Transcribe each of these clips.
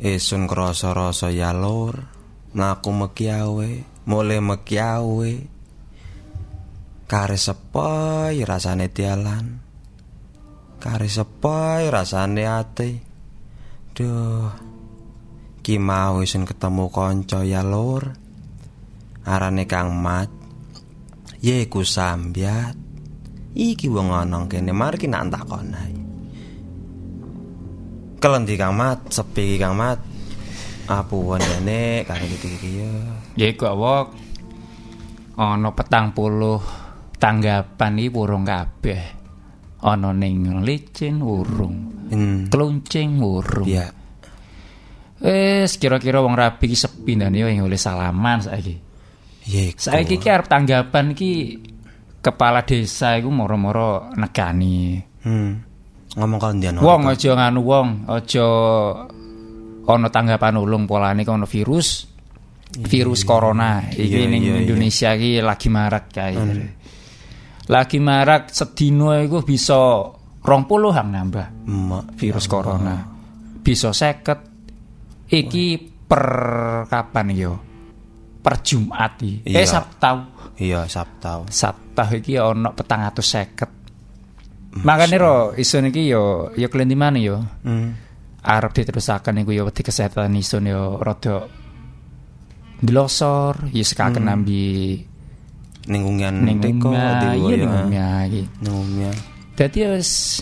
Esun krasa-rasa ya lur, mlaku mekiawe, mulai mekiawe. Kare sepoi rasane tialan. Kare sepoi rasane ati. Duh. Ki mau isun ketemu kanca ya lur. Arane Kang Mat. Yeku sambyat. Iki wong ana kene mari ki nak takon ae. Kelendi Kang Mat, sepi Kang Mat. Apuwen dene karo iki ya. Ya iku awak ana petang puluh tanggapan iki urung kabeh. Ana ning licin urung, Hmm. kluncing urung. Ya. Wis kira-kira wong rabi iki sepi dan yo yang oleh salaman saiki. Yeku. Saiki ki arep tanggapan ki kepala desa iku moro-moro negani. Hmm. Ngomong kalian Wong aja nganu wong, aja ana tanggapan ulung polane ana virus. Virus corona iki Iya, ning iya, iya. Indonesia iki lagi marak kae. Lagi marak sedina iku bisa 20 hang nambah Emak. virus corona. Bisa 50. Iki per kapan yo? Per Jumat iki. Eh Iya. Sabtu. Iya, Sabtu. Sabtu iki ana 450. Makane ro isun iki yo yo klendi mana yo. Hmm. Arep diterusaken iku yo wedi kesehatan isun yo rada dilosor, ya sekaken nambi Ning ungian ning teko iya ning ya. omah iki. Ning omah. Dadi ya wis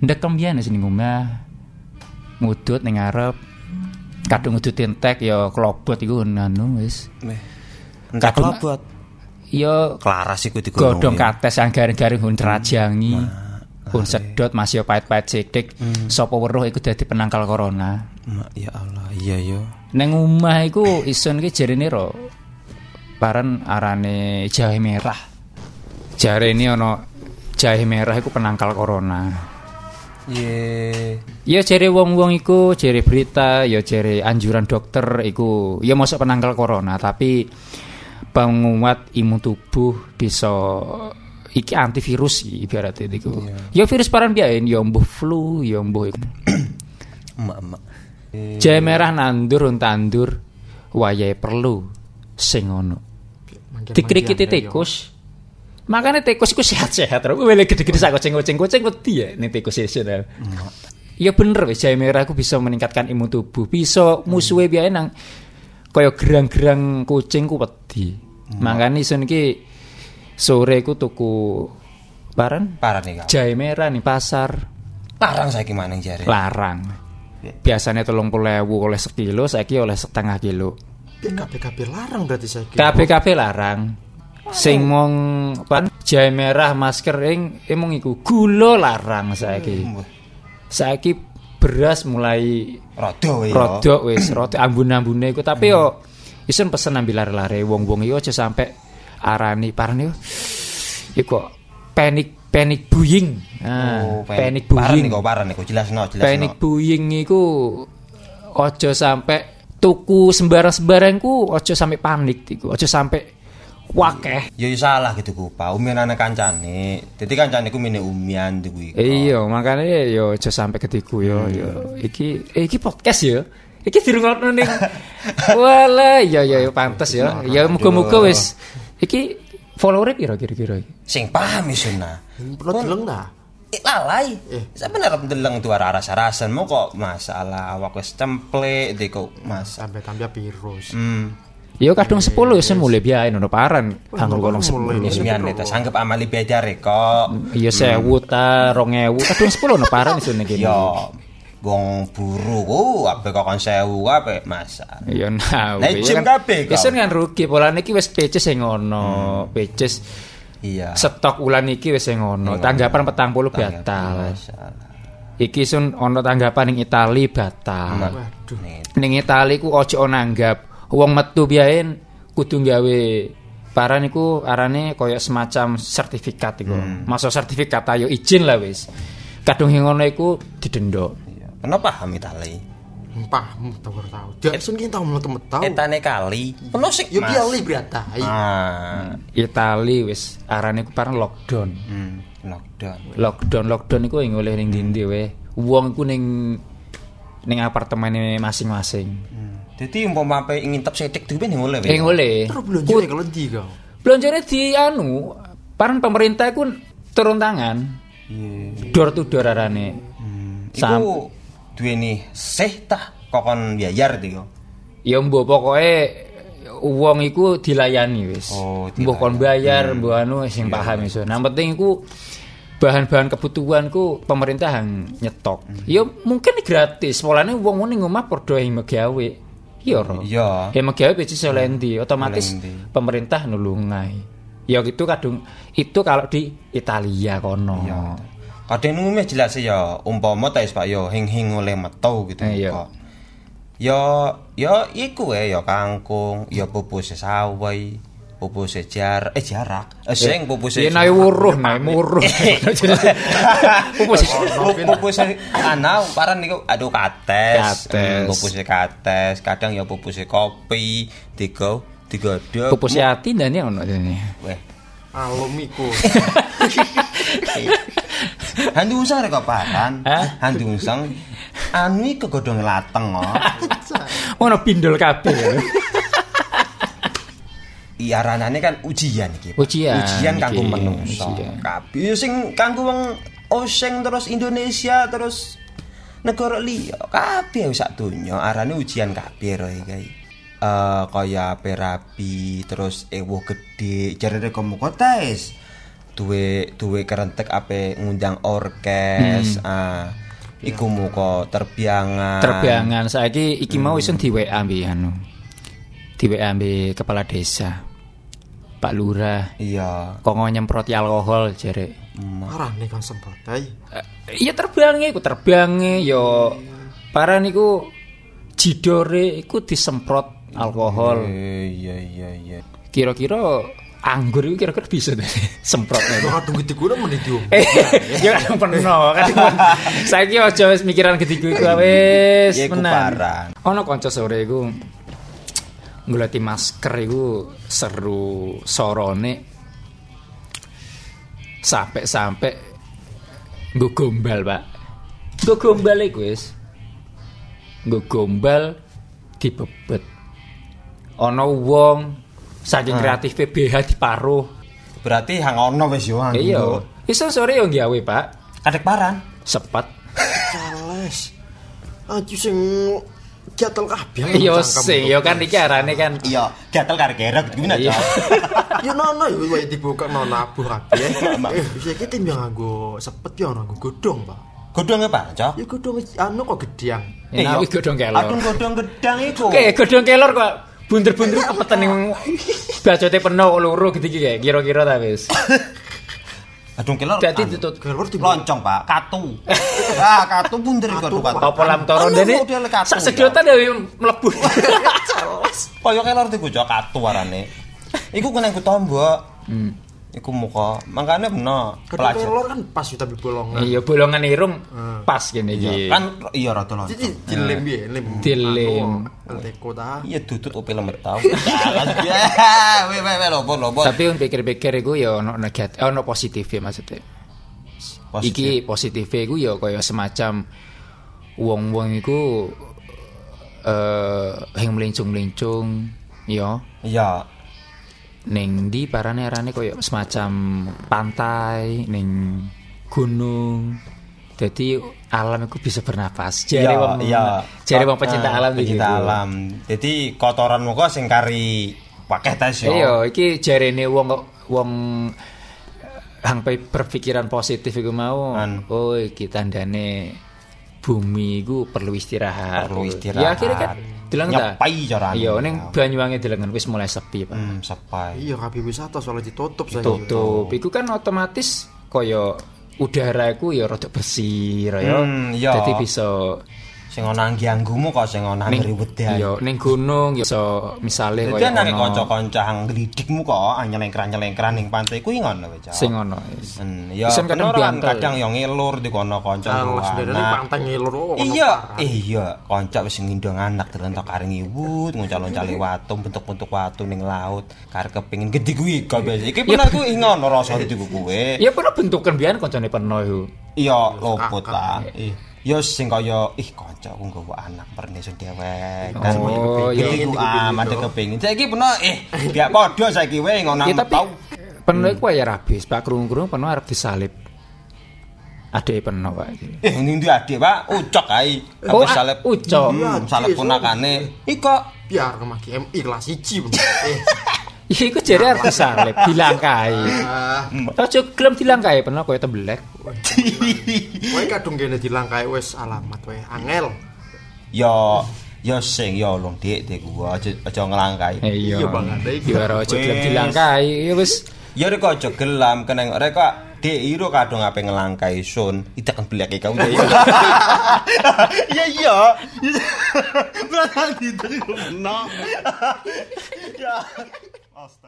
ndekem biyen wis ning omah. Ngudut ning ngarep. Kadung ngudut entek ya klobot iku anu wis. Entek Kadung- kelabot. Ya Klaras iku digunung. godhong kates yang garing-garing hun Hun sedot masih pahit-pahit sithik. Sapa weruh iku dadi penangkal corona. Ya Allah, iya yo. Neng omah iku isun ki jarene ro paran arane jahe merah. Jare ini ono jahe merah iku penangkal corona. Ye. Ya jare wong-wong iku jare berita, ya jare anjuran dokter iku ya masuk penangkal corona, tapi penguat imun tubuh bisa iki antivirus ibaratnya iku. Ya virus paran biyen ya mbuh flu, ya mbuh iku. Emak, emak. Jahe merah nandur tandur wayahe perlu sing ono. Dikrikiti tikus. Makanya tikus iku sehat-sehat terus wele gede-gede sak kucing-kucing kucing wedi ya ning tikus iso. Ya bener wis jahe merah iku bisa meningkatkan imun tubuh, bisa musuhe biyen nang kaya gerang-gerang kucing ku wedi. Makanya iso niki sore ku tuku paran Parah nih jahe merah nih pasar Larang saiki maning jare. larang. Biasanya tolong puluh oleh sekilo, saiki oleh setengah kilo. KPKP larang berarti saya kira. KPKP larang. Sing mong pan jahe merah masker ing emong iku gula larang saiki. Saiki beras mulai Rodo ya. rodok wis, rodok ambun-ambune iku tapi yo isun pesen ambil lare-lare wong-wong iki aja sampe arani parane. Iku kok panic panic buying. Oh, Ah, panic buying. Parah nih kau, parah nih kau. Jelas no, jelas Panic buying iku ojo sampai tuku sembarang-sembarang ku ojo sampai panik iku, ojo sampai wakeh. Ya ya salah gitu ku. Pak umian anak kancane. Dadi kancane ku mene umian kuwi. Iya, makanya yo ojo sampai ketiku yo yo. Iki eh, iki podcast yo. Iki dirungokno ning Wala, ya ya ya pantes ya. Ya muga-muga wis iki follower piro kira-kira iki? Sing paham isuna. Perlu deleng dah. Eh, lalai. Sebenarnya ndeleng tuh arah-arasan mau kok masalah awak wis cemplek dek kok mas. Tambah-tambah virus. Hmm. Ya kadung 10 wis mulai biae ono paran. Anggur kolong 10. Wis mian ta sanggep amali bedare kok. Iya 1000 ta 2000 kadung 10 ono paran ning kene. Yo wong buru ku ape kok kon sewu ape masalah. Iya nah. Iya gym kan- kabeh kok. Kan rugi polane iki wis peces sing ono. Peces Iya. stok ulan iki wis sing ono. Tanggapan 40 batal. Iki sun ono tanggapan ning Itali batal. Waduh. Ning Itali ku ojo nanggap. Wong metu biyen kudu gawe para niku arane koyo semacam sertifikat iku. Masuk sertifikat ayo izin lah wis. Kadung ngono iku didenda. Kenapa paham Itali? Empah, tahu tahu. Dia sun kita tahu melet tahu. Etane kali. Penuh sik. Yo Mas. biali berata. Ah. Itali wis arane ku parang lockdown. Hmm. Lockdown. lockdown lockdown iku ing oleh ning ndi we wong iku ning ning apartemene masing-masing. Jadi umpama ape ngintep setik dhewe ning oleh. Eh ngole. Terus belanja kalau ndi kau? Belanjane di anu, paran pemerintah iku turun tangan. Iya. Door to door arane. Sam- Iku duweni sih tah kokon biayar yo. Ya mbok pokoke wong iku dilayani wis. Oh, Mbok kon bayar, mbok anu sing paham iso. Nah, penting iku bahan-bahan kebutuhan ku pemerintah yang nyetok. Ya mungkin gratis. Mulane wong ning omah padha yang megawe. Iya ro. Iya. Ya megawe beci solendi, otomatis Solendi. pemerintah nulungai. Ya gitu kadung itu kalau di Italia kono. Iya. Kadang umumnya jelas ya umpama ta wis Pak yo hing-hing oleh metu gitu Eh, iya. kok. Ya ya iku ya ya kangkung, ya pupus sawai, pupus jar eh jarak. Eh sing pupus Ya naik wuruh, naik muruh. Pupus. pupus ana paran niku aduh kates. Kates. Pupus kates, kadang ya pupus kopi, digo digodhog. Pupus hati dan ya ono dene. Weh. Alumiku. Handu usang rek? Handu usang anu iki kegodhong lateng kok. Ono pindol kabeh. Iya ranane kan ujian iki. Ujian Ujian kanggo menungso. Kabeh sing kanggo wong oseng terus Indonesia terus negara liya kabeh sak donya arane ujian kabeh ro iki. Eh kaya ape rabi terus ewo gede jarene kamu kotes. Duwe duwe kerentek ape ngundang orkes. Ah iku muka terbiangan. Terbiangan saiki iki mau isun di WA mbi anu. Di WA mbi kepala desa. Pak Lurah. Iya. Kok nyemproti alkohol jere. Marah nih kan sempat. Hai. Eh, Iya terbiange iku terbiange yo para niku jidore iku disemprot alkohol. Eh, Iya iya iya. Kira-kira anggur itu kira-kira bisa deh semprotnya. Kau tunggu tiga udah menit dium. Eh, ya kan peno kan. Saiki aja wis mikiran ketiku iku wis Ya, iku menan. parah. Ono kanca sore iku nggoleki masker iku seru sorone sampai-sampai nggo gombal, Pak. Nggo gombal iku wis. Nggo gombal dibebet. Ono wong saking kreatif BH diparuh. Berarti hang ono wis yo hang. Iya. Iso sore yo gawe, Pak. Kadek paran. Sepet. Cales. Aji sing gatel kabeh. Iya sing yo kan iki arane kan Iya, gatel karo gerek gimana Iya. Cok? Ya nono ya wae dibuka nono abuh kabeh. Eh, bisa kita tim yang nganggo sepet ya nganggo godhong, Pak. Godhonge Pak, Cok. Ya godhong anu kok gedeang. Eh, iki godhong kelor. Aduh godhong gedang iku. Oke, godhong kelor kok bunder-bunder kepeten ning bacote penuh kok loro gitu iki kayak kira-kira ta wis. Aduh kelor. Dadi anu, ditut Kelor di loncong, Pak. Katu. ah, katu bunder iku aduh katu. apa lam toro dene sak sedotan ya mlebu. Kaya kelor Cok, katu warane. Iku kena iku tombok. Hmm. Iku muka. Makane bener pelajar. kelor kan pas ya tapi bolongan. Iya bolongan irung pas kene iki. Kan iya rada loncong. Jadi dilem ya, lem. Dilem. Teko ta. Iya dudut opo lemet tau. Ya, weh weh weh lopo lopo. Tapi un pikir-pikir iku ya ono negatif, ono positif ya maksudnya. Iki positif iku ya kaya semacam wong-wong iku eh yang melincung-melincung ya Iya. Ning di parane arane kaya semacam pantai ning gunung. Jadi alam itu bisa bernapas. Jare Iya, wong iya. jare wong pecinta Ah, alam pecinta gitu. alam. Jadi kotoran muka sing kari wakeh tes yo. Iya, iki jarene wong wong hang pe- berpikiran positif iku mau. An. Oh, iki tandane bumi iku perlu istirahat. Perlu istirahat. Ya akhirnya kan dilengen ta. Nyepai carane. Iya, ning Banyuwangi dilengen wis mulai sepi, Pak. Hmm, sepai. Iya kabeh wisata soalnya ditutup saya. Tutup. Iku kan otomatis kaya udara iku ya rada bersih, ya. Hmm, iya. Dadi bisa Sing ana angganggumu kok sing ana ning ngriwedan. iya ning gunung ya iso misale Dadi kaya ana ono kanca-kanca hang glidikmu kok nyelengkran-nyelengkran ning pantai kuwi ngono wae. Sing ono. wis. Hmm, ya Isen kadang kadang yo ngelur di kono kanca anak. pantai ngelur oh, Iya, iya, kanca wis ngindong anak terus kare ngiwut, nguncalon-cale watu, bentuk-bentuk watu ning laut, kare kepengin gede kuwi kok biasa. Iki pernah kuwi ngono rasa di kuwe. Ya pernah bentukan biyen kancane peno iku. Iya, lopot lah. Ih. Yo sing kaya ih kancaku nggawa anak perne sing dewek kan. Oh, iya iya. iku amat kepengin. Saiki peno eh biak padha saiki wae ngono tau. peno iku ya rabis, Pak krung-krung peno arep disalib. Adeke peno Pak iki. Eh ndi adik, Pak? Ucok ae. Oh, Apa salep? ucok. Hmm, salep punakane. Iko Biar kemaki MI kelas 1 Eh. Iku jare arep disalib, dilangkai. Ah, Ojo gelem dilangkai peno koyo tembelek. kowe kadung kene dilangkai wis alamat wae angel. yo yo sing yo long dik dik gua aja aja ngelangkai. Eh, Iya. Iya, Bang, ada iki. Yo ora ojo gelem dilangkai. Ya wis Ya rek aja gelam keneng rek kok Dek iro kadung ape ngelangkai sun, ida kan beli kau dek. Iya iya. Berarti itu benar. Ya. Nossa,